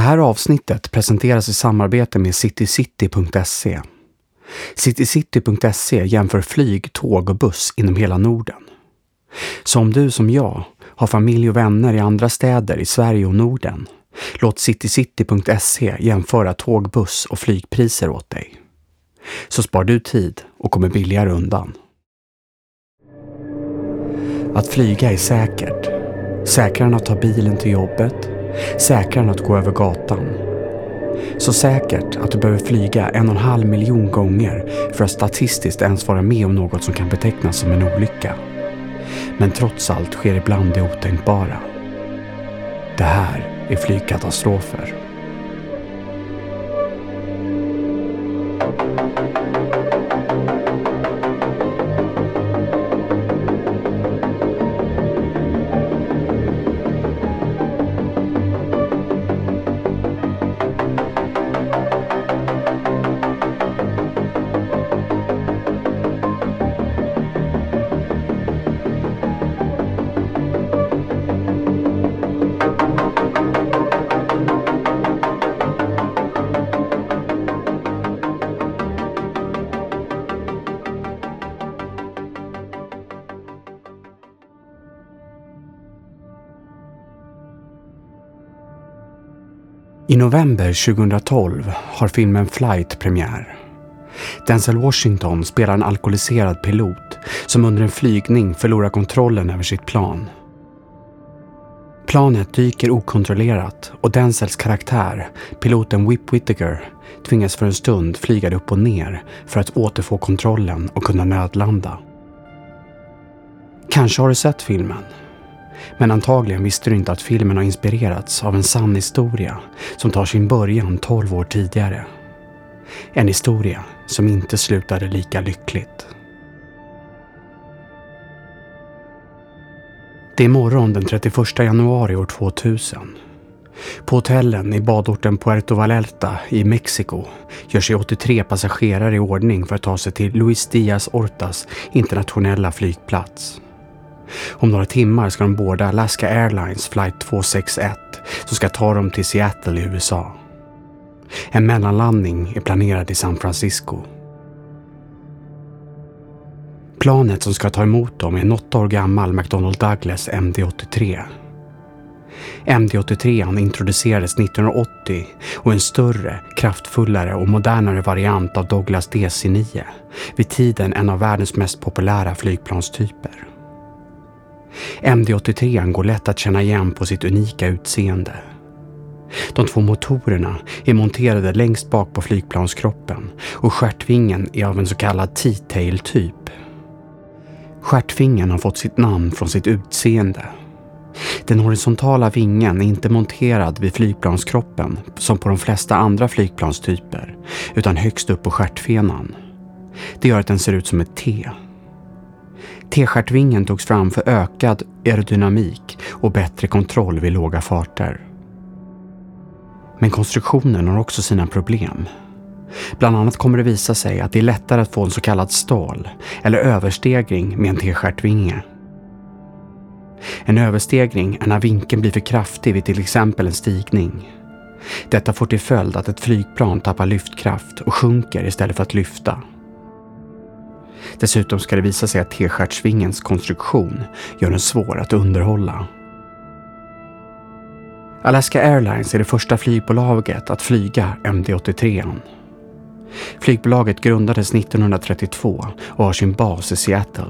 Det här avsnittet presenteras i samarbete med citycity.se. Citycity.se jämför flyg, tåg och buss inom hela Norden. Så om du som jag har familj och vänner i andra städer i Sverige och Norden, låt citycity.se jämföra tåg, buss och flygpriser åt dig. Så spar du tid och kommer billigare undan. Att flyga är säkert. Säkrare än att ta bilen till jobbet. Säkrare än att gå över gatan. Så säkert att du behöver flyga en och en halv miljon gånger för att statistiskt ens vara med om något som kan betecknas som en olycka. Men trots allt sker ibland det otänkbara. Det här är flygkatastrofer. I november 2012 har filmen Flight premiär. Denzel Washington spelar en alkoholiserad pilot som under en flygning förlorar kontrollen över sitt plan. Planet dyker okontrollerat och Denzels karaktär, piloten Whip Whittaker, tvingas för en stund flyga upp och ner för att återfå kontrollen och kunna nödlanda. Kanske har du sett filmen? Men antagligen visste du inte att filmen har inspirerats av en sann historia som tar sin början 12 år tidigare. En historia som inte slutade lika lyckligt. Det är morgon den 31 januari år 2000. På hotellen i badorten Puerto Vallarta i Mexiko gör sig 83 passagerare i ordning för att ta sig till Luis Diaz Ortas internationella flygplats. Om några timmar ska de båda Alaska Airlines flight 261 som ska ta dem till Seattle i USA. En mellanlandning är planerad i San Francisco. Planet som ska ta emot dem är en åtta år gammal McDonnell Douglas MD-83. MD-83 introducerades 1980 och är en större, kraftfullare och modernare variant av Douglas DC-9. Vid tiden en av världens mest populära flygplanstyper. MD-83 går lätt att känna igen på sitt unika utseende. De två motorerna är monterade längst bak på flygplanskroppen och stjärtvingen är av en så kallad T-tail-typ. Stjärtvingen har fått sitt namn från sitt utseende. Den horisontala vingen är inte monterad vid flygplanskroppen som på de flesta andra flygplanstyper utan högst upp på stjärtfenan. Det gör att den ser ut som ett T. T-stjärtvingen togs fram för ökad aerodynamik och bättre kontroll vid låga farter. Men konstruktionen har också sina problem. Bland annat kommer det visa sig att det är lättare att få en så kallad stål eller överstegring med en T-stjärtvinge. En överstegring är när vinkeln blir för kraftig vid till exempel en stigning. Detta får till följd att ett flygplan tappar lyftkraft och sjunker istället för att lyfta. Dessutom ska det visa sig att T-stjärtsvingens konstruktion gör den svår att underhålla. Alaska Airlines är det första flygbolaget att flyga MD-83. Flygbolaget grundades 1932 och har sin bas i Seattle.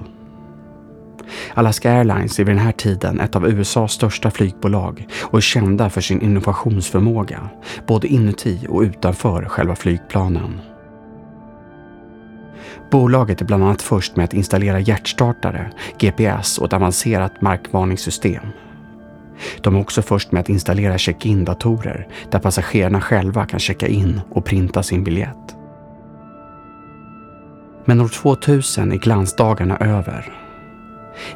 Alaska Airlines är vid den här tiden ett av USAs största flygbolag och är kända för sin innovationsförmåga, både inuti och utanför själva flygplanen. Bolaget är bland annat först med att installera hjärtstartare, GPS och ett avancerat markvarningssystem. De är också först med att installera check-in-datorer där passagerarna själva kan checka in och printa sin biljett. Men år 2000 är glansdagarna över.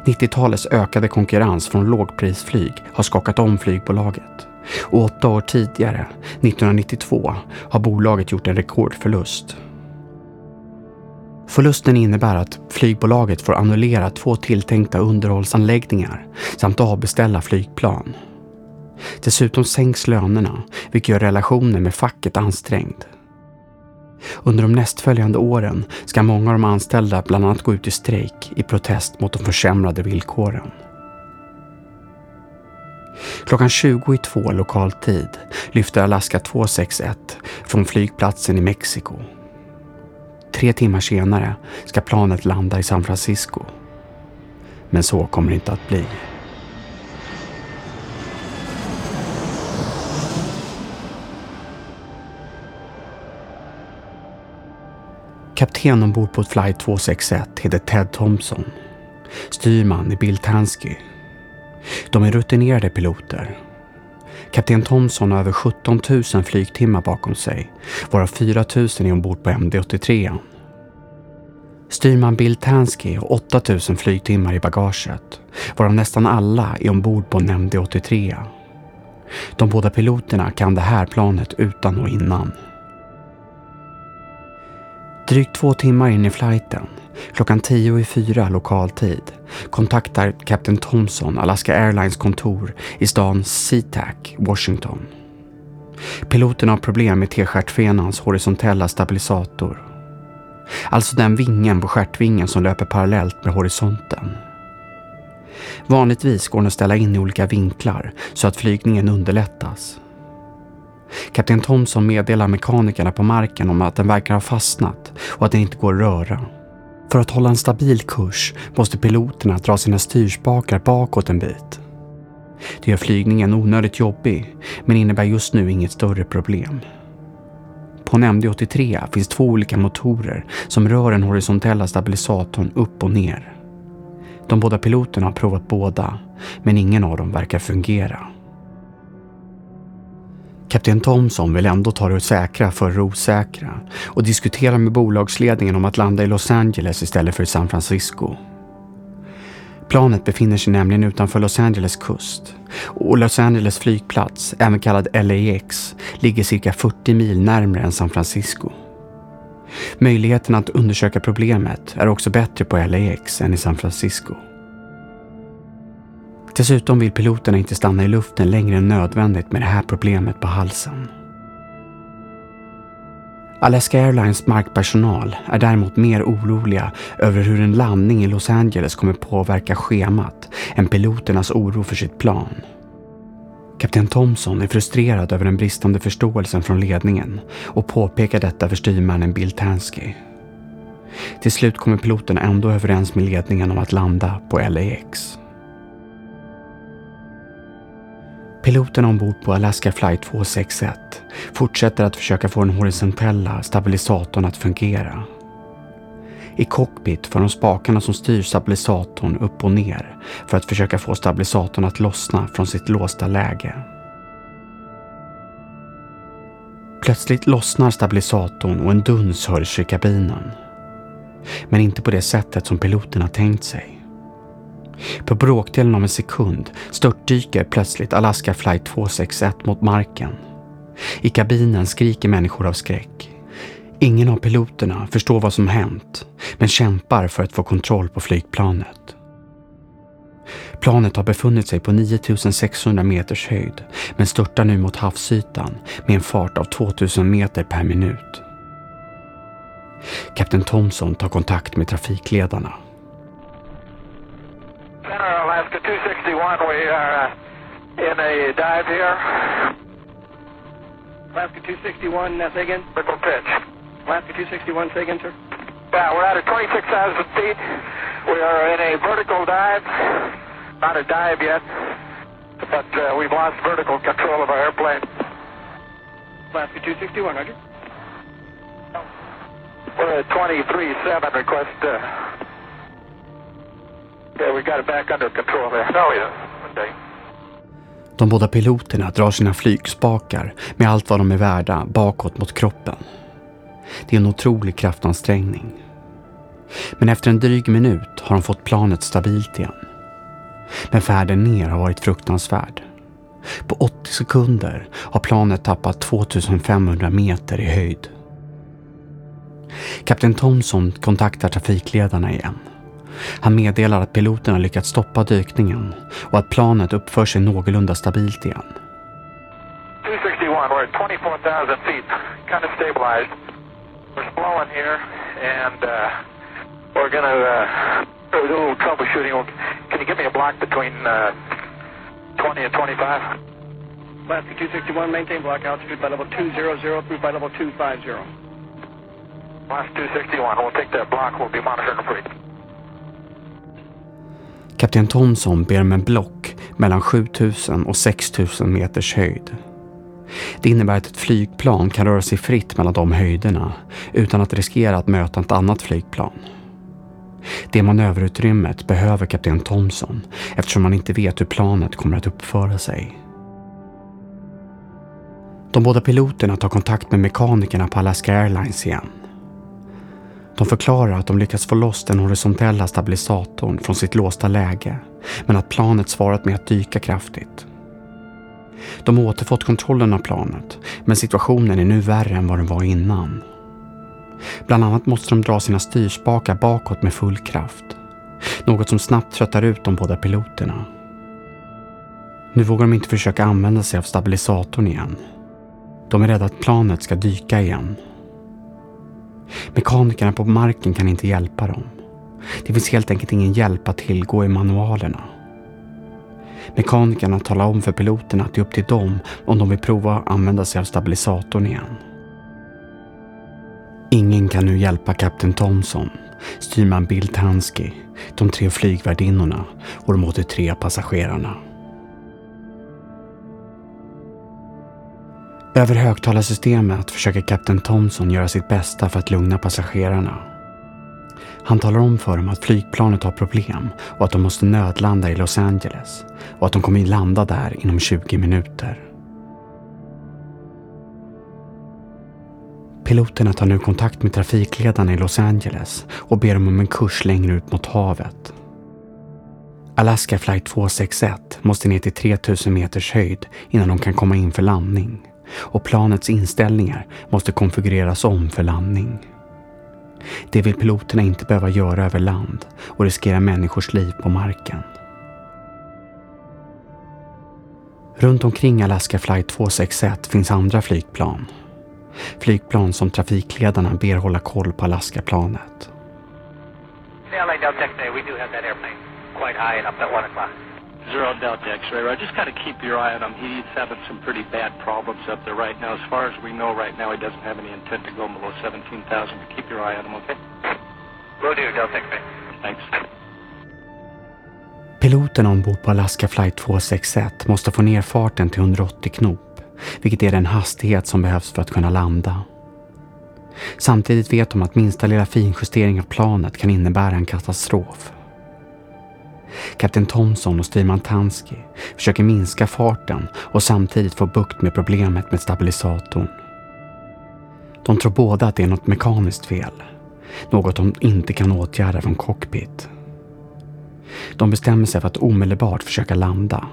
90-talets ökade konkurrens från lågprisflyg har skakat om flygbolaget. Och åtta år tidigare, 1992, har bolaget gjort en rekordförlust. Förlusten innebär att flygbolaget får annullera två tilltänkta underhållsanläggningar samt avbeställa flygplan. Dessutom sänks lönerna, vilket gör relationen med facket ansträngd. Under de nästföljande åren ska många av de anställda bland annat gå ut i strejk i protest mot de försämrade villkoren. Klockan 20 i två lokal tid lyfter Alaska 261 från flygplatsen i Mexiko. Tre timmar senare ska planet landa i San Francisco. Men så kommer det inte att bli. Kapten ombord på flight 261 heter Ted Thompson. Styrman är Bill Tansky. De är rutinerade piloter. Kapten Thomson har över 17 000 flygtimmar bakom sig, varav 4 000 är ombord på MD-83. Styrman Bill Tansky har 8 000 flygtimmar i bagaget, varav nästan alla är ombord på en MD-83. De båda piloterna kan det här planet utan och innan. Drygt två timmar in i flighten, klockan tio i fyra lokal tid, kontaktar kapten Thompson Alaska Airlines kontor i stan SeaTac, Washington. Piloten har problem med T-stjärtfenans horisontella stabilisator. Alltså den vingen på stjärtvingen som löper parallellt med horisonten. Vanligtvis går den att ställa in i olika vinklar så att flygningen underlättas. Kapten Thomson meddelar mekanikerna på marken om att den verkar ha fastnat och att den inte går att röra. För att hålla en stabil kurs måste piloterna dra sina styrspakar bakåt en bit. Det gör flygningen onödigt jobbig, men innebär just nu inget större problem. På en MD-83 finns två olika motorer som rör den horisontella stabilisatorn upp och ner. De båda piloterna har provat båda, men ingen av dem verkar fungera. Kapten Thomson vill ändå ta det säkra för det osäkra och diskuterar med bolagsledningen om att landa i Los Angeles istället för i San Francisco. Planet befinner sig nämligen utanför Los Angeles kust och Los Angeles flygplats, även kallad LAX, ligger cirka 40 mil närmare än San Francisco. Möjligheten att undersöka problemet är också bättre på LAX än i San Francisco. Dessutom vill piloterna inte stanna i luften längre än nödvändigt med det här problemet på halsen. Alaska Airlines markpersonal är däremot mer oroliga över hur en landning i Los Angeles kommer påverka schemat än piloternas oro för sitt plan. Kapten Thompson är frustrerad över den bristande förståelsen från ledningen och påpekar detta för styrmannen Bill Tansky. Till slut kommer piloterna ändå överens med ledningen om att landa på LAX. Piloterna ombord på Alaska flight 261 fortsätter att försöka få den horisontella stabilisatorn att fungera. I cockpit för de spakarna som styr stabilisatorn upp och ner för att försöka få stabilisatorn att lossna från sitt låsta läge. Plötsligt lossnar stabilisatorn och en duns hörs i kabinen. Men inte på det sättet som piloterna tänkt sig. På bråkdelen av en sekund störtdyker plötsligt Alaska flight 261 mot marken. I kabinen skriker människor av skräck. Ingen av piloterna förstår vad som hänt, men kämpar för att få kontroll på flygplanet. Planet har befunnit sig på 9600 meters höjd, men störtar nu mot havsytan med en fart av 2000 meter per minut. Kapten Thomson tar kontakt med trafikledarna. Center Alaska 261, we are uh, in a dive here. Alaska 261, uh, say again? Vertical pitch. Alaska 261, say again, sir? Yeah, we're at a 26,000 feet. We are in a vertical dive. Not a dive yet, but uh, we've lost vertical control of our airplane. Alaska 261, Roger. We're at 23.7 request. Uh, De båda piloterna drar sina flygspakar med allt vad de är värda bakåt mot kroppen. Det är en otrolig kraftansträngning. Men efter en dryg minut har de fått planet stabilt igen. Men färden ner har varit fruktansvärd. På 80 sekunder har planet tappat 2500 meter i höjd. Kapten Thomson kontaktar trafikledarna igen. Han meddelar att piloterna lyckats stoppa dykningen och att planet uppför sig någorlunda stabilt igen. at 24,000 feet, kind of stabilized. We're slowing here, and uh, we're to uh, do a little troubleshooting. Can you give me a block between uh, 20 and 25? Alaska 261, maintain block altitude by level 200 through by level 250. Last 261, we'll take that block. We'll be monitoring the fleet. Kapten Thomson ber om en block mellan 7000 och 6000 meters höjd. Det innebär att ett flygplan kan röra sig fritt mellan de höjderna utan att riskera att möta ett annat flygplan. Det manöverutrymmet behöver kapten Thomson eftersom man inte vet hur planet kommer att uppföra sig. De båda piloterna tar kontakt med mekanikerna på Alaska Airlines igen. De förklarar att de lyckats få loss den horisontella stabilisatorn från sitt låsta läge men att planet svarat med att dyka kraftigt. De har återfått kontrollen av planet men situationen är nu värre än vad den var innan. Bland annat måste de dra sina styrspakar bakåt med full kraft. Något som snabbt tröttar ut de båda piloterna. Nu vågar de inte försöka använda sig av stabilisatorn igen. De är rädda att planet ska dyka igen. Mekanikerna på marken kan inte hjälpa dem. Det finns helt enkelt ingen hjälp att tillgå i manualerna. Mekanikerna talar om för piloterna att det är upp till dem om de vill prova att använda sig av stabilisatorn igen. Ingen kan nu hjälpa kapten Thomson, styrman Bill Tansky, de tre flygvärdinnorna och de 83 passagerarna. Över högtalarsystemet försöker kapten Thomson göra sitt bästa för att lugna passagerarna. Han talar om för dem att flygplanet har problem och att de måste nödlanda i Los Angeles och att de kommer landa där inom 20 minuter. Piloterna tar nu kontakt med trafikledarna i Los Angeles och ber dem om en kurs längre ut mot havet. Alaska flight 261 måste ner till 3000 meters höjd innan de kan komma in för landning och planets inställningar måste konfigureras om för landning. Det vill piloterna inte behöva göra över land och riskera människors liv på marken. Runt omkring Alaska flight 261 finns andra flygplan. Flygplan som trafikledarna ber hålla koll på Alaskaplanet. Yeah, Delta X-ray, we do have that airplane quite high and up at 1 o'clock. Zero Delta X-ray. I just got to keep your eye on him. He's having some pretty bad problems up there right now. As far as we know right now, he doesn't have any intent to go below 17,000. But keep your eye on him, okay? Will do, Delta X-ray. Thanks. Piloterna ombord på Alaska flight 261 måste få ner farten till 180 knop, vilket är den hastighet som behövs för att kunna landa. Samtidigt vet de att minsta lilla finjustering av planet kan innebära en katastrof. Kapten Thomson och styrman Tansky försöker minska farten och samtidigt få bukt med problemet med stabilisatorn. De tror båda att det är något mekaniskt fel. Något de inte kan åtgärda från cockpit. De bestämmer sig för att omedelbart försöka landa.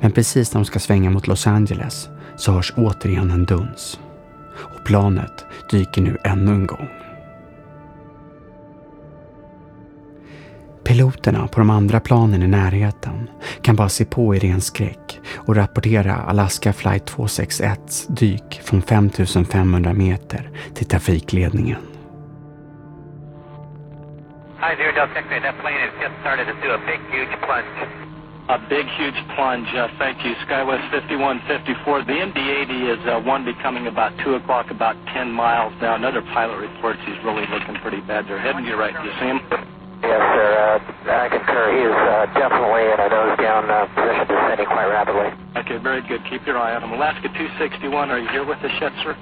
Men precis när de ska svänga mot Los Angeles så hörs återigen en duns. Och planet dyker nu ännu en gång. Piloterna på de andra planen i närheten kan bara se på i ren skräck och rapportera Alaska flight 261 dyk från 5500 meter till trafikledningen. Hi, Zero Delta X-ray. That plane has just started to do a big, huge plunge. A big, huge plunge. Uh, thank you. SkyWest 5154. The MD-80 is uh, one becoming about 2 o'clock, about 10 miles now. Another pilot reports he's really looking pretty bad. They're heading you right. Do you see him? Yes, sir. Uh, I concur. He is uh, definitely in a nose-down uh, position, descending quite rapidly. Okay, very good. Keep your eye on him. Alaska 261, are you here with us yet, sir?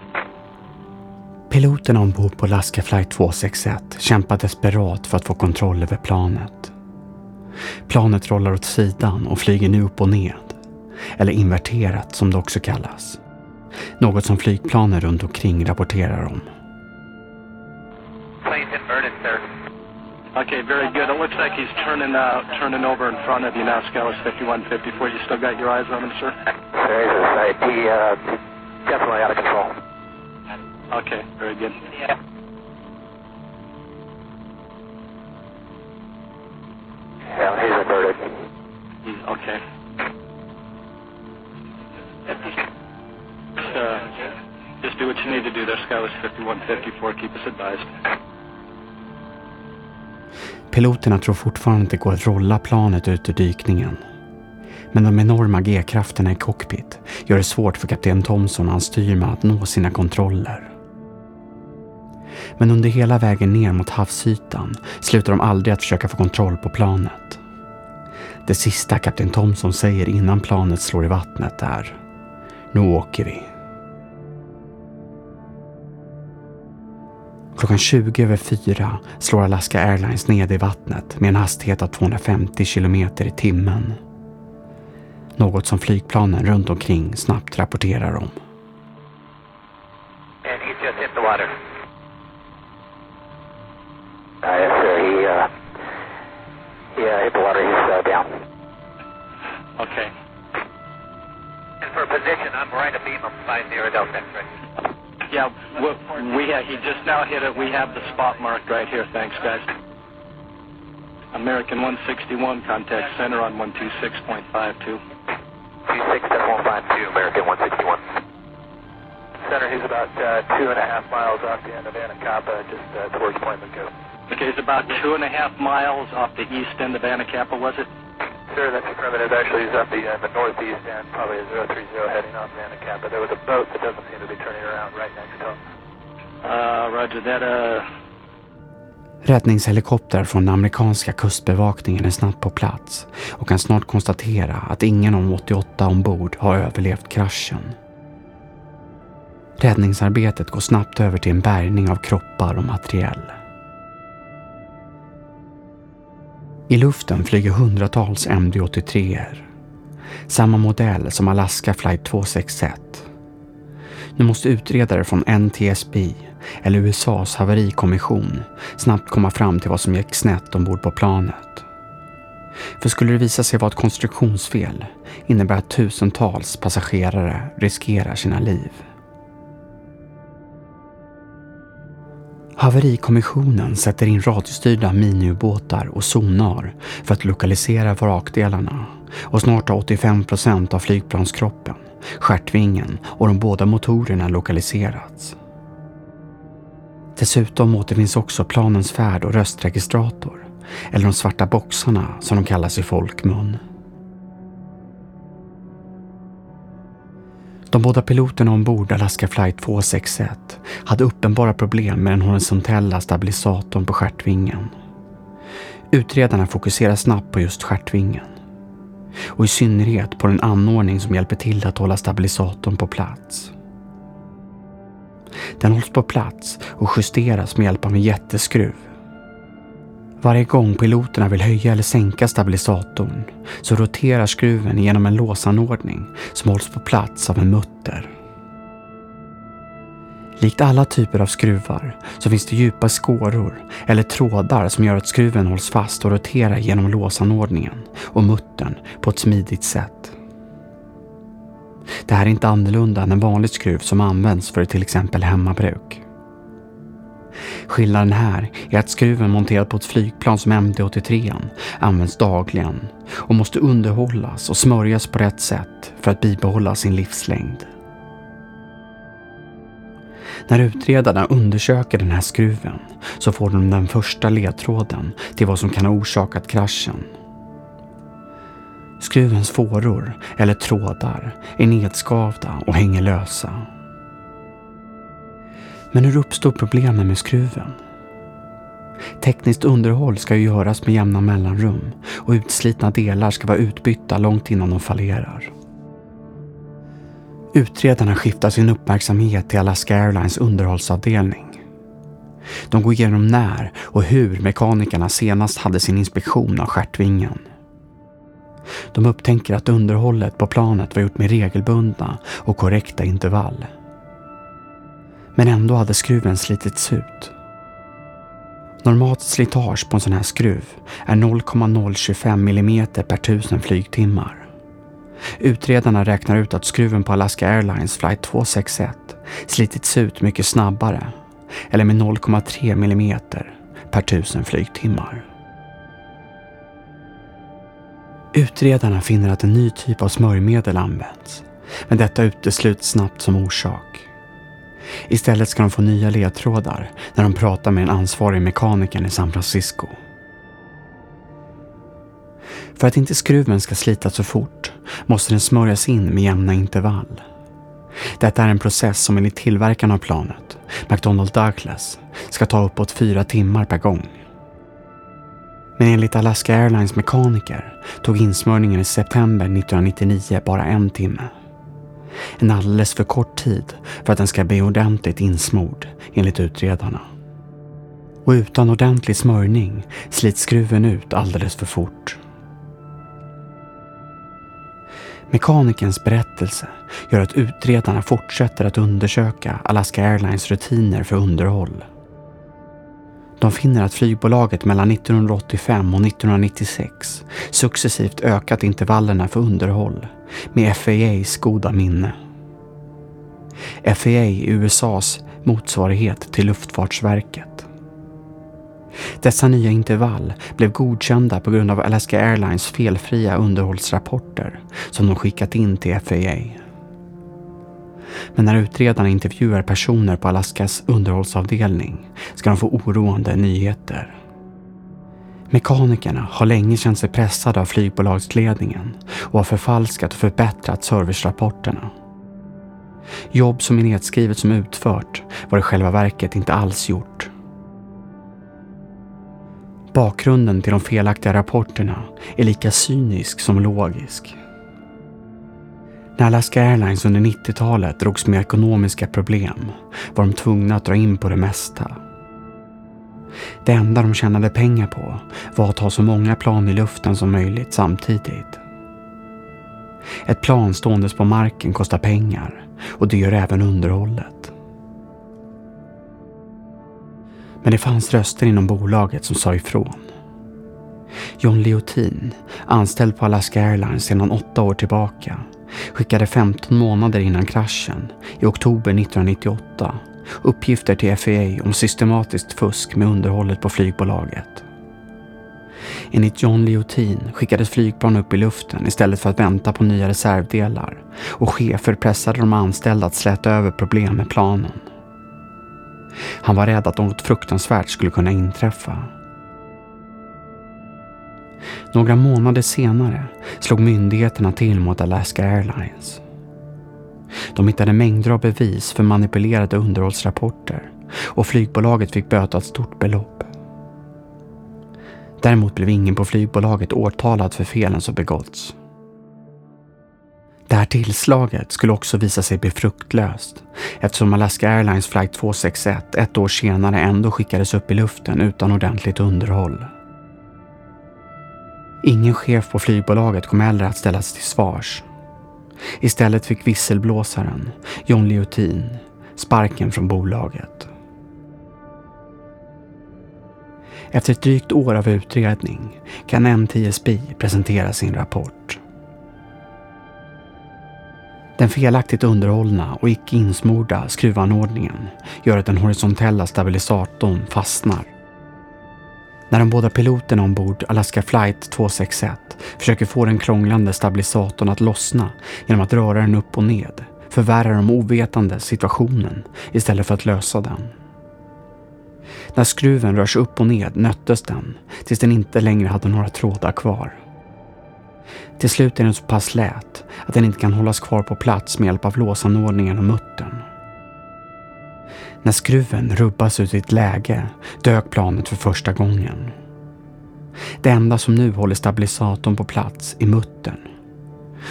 Piloterna ombord på Alaska flight 261 kämpar desperat för att få kontroll över planet. Planet rollar åt sidan och flyger nu upp och ned. Eller inverterat som det också kallas. Något som flygplanen runt omkring rapporterar om. Plane's inverted. Okay, very good. It looks like he's turning uh, turning over in front of you now, SkyWest 5154. You still got your eyes on him, sir? There is. He, uh, definitely out of control. Okay, very good. Yeah. Yeah, he's inverted. He's, okay. uh, just do what you need to do there, Skywest 5154. Keep us advised. Piloterna tror fortfarande att det går att rolla planet ut ur dykningen. Men de enorma G-krafterna i cockpit gör det svårt för kapten Thomson och hans styrman att nå sina kontroller. Men under hela vägen ner mot havsytan slutar de aldrig att försöka få kontroll på planet. Det sista kapten Thomson säger innan planet slår i vattnet är Nu åker vi. Klockan 20 över 4 slår Alaska Airlines ned i vattnet med en hastighet av 250 kilometer i timmen. Något som flygplanen runt omkring snabbt rapporterar om. Uh. Okay. And for position, I'm right abeam of 50 Delta X-ray. Yeah, we, we ha- he just now hit it. We have the spot marked right here. Thanks, guys. American 161, contact center on 126.52. 26.152, American 161. Center, he's about uh, two and a half miles off the end of Anacapa, just uh, towards Point Mugu. Okay, it's about two and a half miles off the east end of Anacapa, was it? Sir, that's affirmative. Actually, he's up the, uh, the northeast end, probably a 030 heading off Anacapa. There was a boat that doesn't seem to be turning around right next to him. Uh, roger that. Uh, Räddningshelikoptrar från den amerikanska kustbevakningen är snabbt på plats och kan snart konstatera att ingen av de 88 ombord har överlevt kraschen. Räddningsarbetet går snabbt över till en bärgning av kroppar och materiell. I luften flyger hundratals MD-83. Samma modell som Alaska flight 261. Nu måste utredare från NTSB, eller USAs haverikommission, snabbt komma fram till vad som gick snett ombord på planet. För skulle det visa sig vara ett konstruktionsfel innebär att tusentals passagerare riskerar sina liv. Haverikommissionen sätter in radiostyrda miniubåtar och sonar för att lokalisera vrakdelarna och snart har 85 procent av flygplanskroppen, stjärtvingen och de båda motorerna lokaliserats. Dessutom återfinns också planens färd och röstregistrator, eller de svarta boxarna som de kallas i folkmun. De båda piloterna ombord Alaska flight 261 hade uppenbara problem med den horisontella stabilisatorn på stjärtvingen. Utredarna fokuserar snabbt på just stjärtvingen. Och i synnerhet på den anordning som hjälper till att hålla stabilisatorn på plats. Den hålls på plats och justeras med hjälp av en jätteskruv. Varje gång piloterna vill höja eller sänka stabilisatorn så roterar skruven genom en låsanordning som hålls på plats av en mutter. Likt alla typer av skruvar så finns det djupa skåror eller trådar som gör att skruven hålls fast och roterar genom låsanordningen och muttern på ett smidigt sätt. Det här är inte annorlunda än en vanlig skruv som används för till exempel hemmabruk. Skillnaden här är att skruven monterad på ett flygplan som MD-83 används dagligen och måste underhållas och smörjas på rätt sätt för att bibehålla sin livslängd. När utredarna undersöker den här skruven så får de den första ledtråden till vad som kan ha orsakat kraschen. Skruvens fåror, eller trådar, är nedskavda och hänger lösa. Men hur uppstår problemen med skruven? Tekniskt underhåll ska ju göras med jämna mellanrum och utslitna delar ska vara utbytta långt innan de fallerar. Utredarna skiftar sin uppmärksamhet till Alaska Airlines underhållsavdelning. De går igenom när och hur mekanikerna senast hade sin inspektion av stjärtvingen. De upptänker att underhållet på planet var gjort med regelbundna och korrekta intervall. Men ändå hade skruven slitits ut. Normalt slitage på en sån här skruv är 0,025 mm per tusen flygtimmar. Utredarna räknar ut att skruven på Alaska Airlines flight 261 slitits ut mycket snabbare, eller med 0,3 mm per tusen flygtimmar. Utredarna finner att en ny typ av smörjmedel används, Men detta utesluts snabbt som orsak. Istället ska de få nya ledtrådar när de pratar med den ansvarige mekanikern i San Francisco. För att inte skruven ska slitas så fort måste den smörjas in med jämna intervall. Detta är en process som enligt tillverkaren av planet, McDonnell Douglas, ska ta uppåt fyra timmar per gång. Men enligt Alaska Airlines mekaniker tog insmörjningen i september 1999 bara en timme. En alldeles för kort tid för att den ska bli ordentligt insmord, enligt utredarna. Och utan ordentlig smörjning slits skruven ut alldeles för fort. Mekanikerns berättelse gör att utredarna fortsätter att undersöka Alaska Airlines rutiner för underhåll. De finner att flygbolaget mellan 1985 och 1996 successivt ökat intervallerna för underhåll med FAAs goda minne. FAA är USAs motsvarighet till Luftfartsverket. Dessa nya intervall blev godkända på grund av Alaska Airlines felfria underhållsrapporter som de skickat in till FAA. Men när utredarna intervjuar personer på Alaskas underhållsavdelning ska de få oroande nyheter. Mekanikerna har länge känt sig pressade av flygbolagsledningen och har förfalskat och förbättrat servicerapporterna. Jobb som är nedskrivet som utfört var i själva verket inte alls gjort. Bakgrunden till de felaktiga rapporterna är lika cynisk som logisk. När Alaska Airlines under 90-talet drogs med ekonomiska problem var de tvungna att dra in på det mesta. Det enda de tjänade pengar på var att ha så många plan i luften som möjligt samtidigt. Ett plan ståendes på marken kostar pengar och det gör även underhållet. Men det fanns röster inom bolaget som sa ifrån. John Leotin, anställd på Alaska Airlines sedan åtta år tillbaka, skickade 15 månader innan kraschen, i oktober 1998, uppgifter till FAA om systematiskt fusk med underhållet på flygbolaget. Enligt John Liotin skickades flygplan upp i luften istället för att vänta på nya reservdelar och chefer pressade de anställda att släta över problem med planen. Han var rädd att något fruktansvärt skulle kunna inträffa. Några månader senare slog myndigheterna till mot Alaska Airlines. De hittade mängder av bevis för manipulerade underhållsrapporter och flygbolaget fick böta ett stort belopp. Däremot blev ingen på flygbolaget åtalad för felen som begåtts. Det här tillslaget skulle också visa sig bli fruktlöst eftersom Alaska Airlines flight 261 ett år senare ändå skickades upp i luften utan ordentligt underhåll. Ingen chef på flygbolaget kom heller att ställas till svars. Istället fick visselblåsaren, John Leotin, sparken från bolaget. Efter ett drygt år av utredning kan NTSB presentera sin rapport. Den felaktigt underhållna och icke insmorda skruvanordningen gör att den horisontella stabilisatorn fastnar. När de båda piloterna ombord Alaska Flight 261 försöker få den krånglande stabilisatorn att lossna genom att röra den upp och ned förvärrar de ovetande situationen istället för att lösa den. När skruven rörs upp och ned nöttes den tills den inte längre hade några trådar kvar. Till slut är den så pass lät att den inte kan hållas kvar på plats med hjälp av låsanordningen och muttern. När skruven rubbas ur sitt läge dök planet för första gången. Det enda som nu håller stabilisatorn på plats är muttern.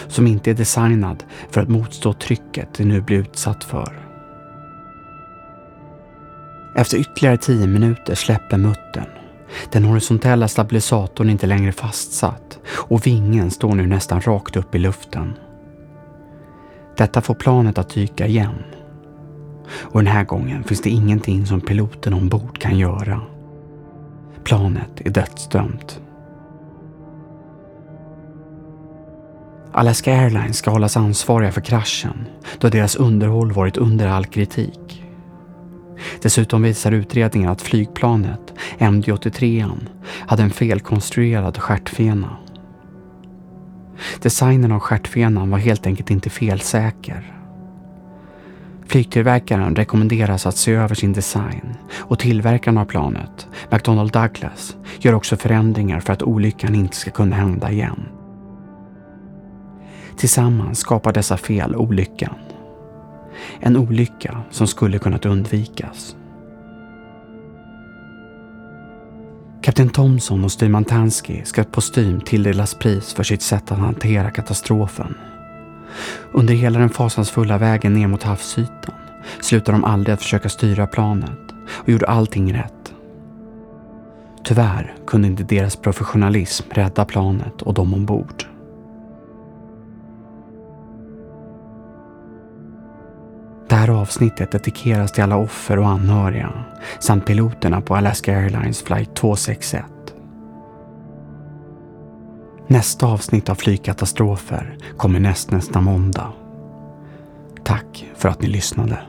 Som inte är designad för att motstå trycket det nu blir utsatt för. Efter ytterligare tio minuter släpper muttern. Den horisontella stabilisatorn är inte längre fastsatt och vingen står nu nästan rakt upp i luften. Detta får planet att dyka igen och den här gången finns det ingenting som piloten ombord kan göra. Planet är dödsdömt. Alaska Airlines ska hållas ansvariga för kraschen då deras underhåll varit under all kritik. Dessutom visar utredningen att flygplanet, MD-83, hade en felkonstruerad stjärtfena. Designen av stjärtfenan var helt enkelt inte felsäker. Flygtillverkaren rekommenderas att se över sin design och tillverkaren av planet, McDonnell Douglas, gör också förändringar för att olyckan inte ska kunna hända igen. Tillsammans skapar dessa fel olyckan. En olycka som skulle kunnat undvikas. Kapten Thomson och styrman Tansky ska postym tilldelas pris för sitt sätt att hantera katastrofen. Under hela den fasansfulla vägen ner mot havsytan slutade de aldrig att försöka styra planet och gjorde allting rätt. Tyvärr kunde inte deras professionalism rädda planet och de ombord. Det här avsnittet dedikeras till alla offer och anhöriga samt piloterna på Alaska Airlines flight 261. Nästa avsnitt av flygkatastrofer kommer näst nästa måndag. Tack för att ni lyssnade.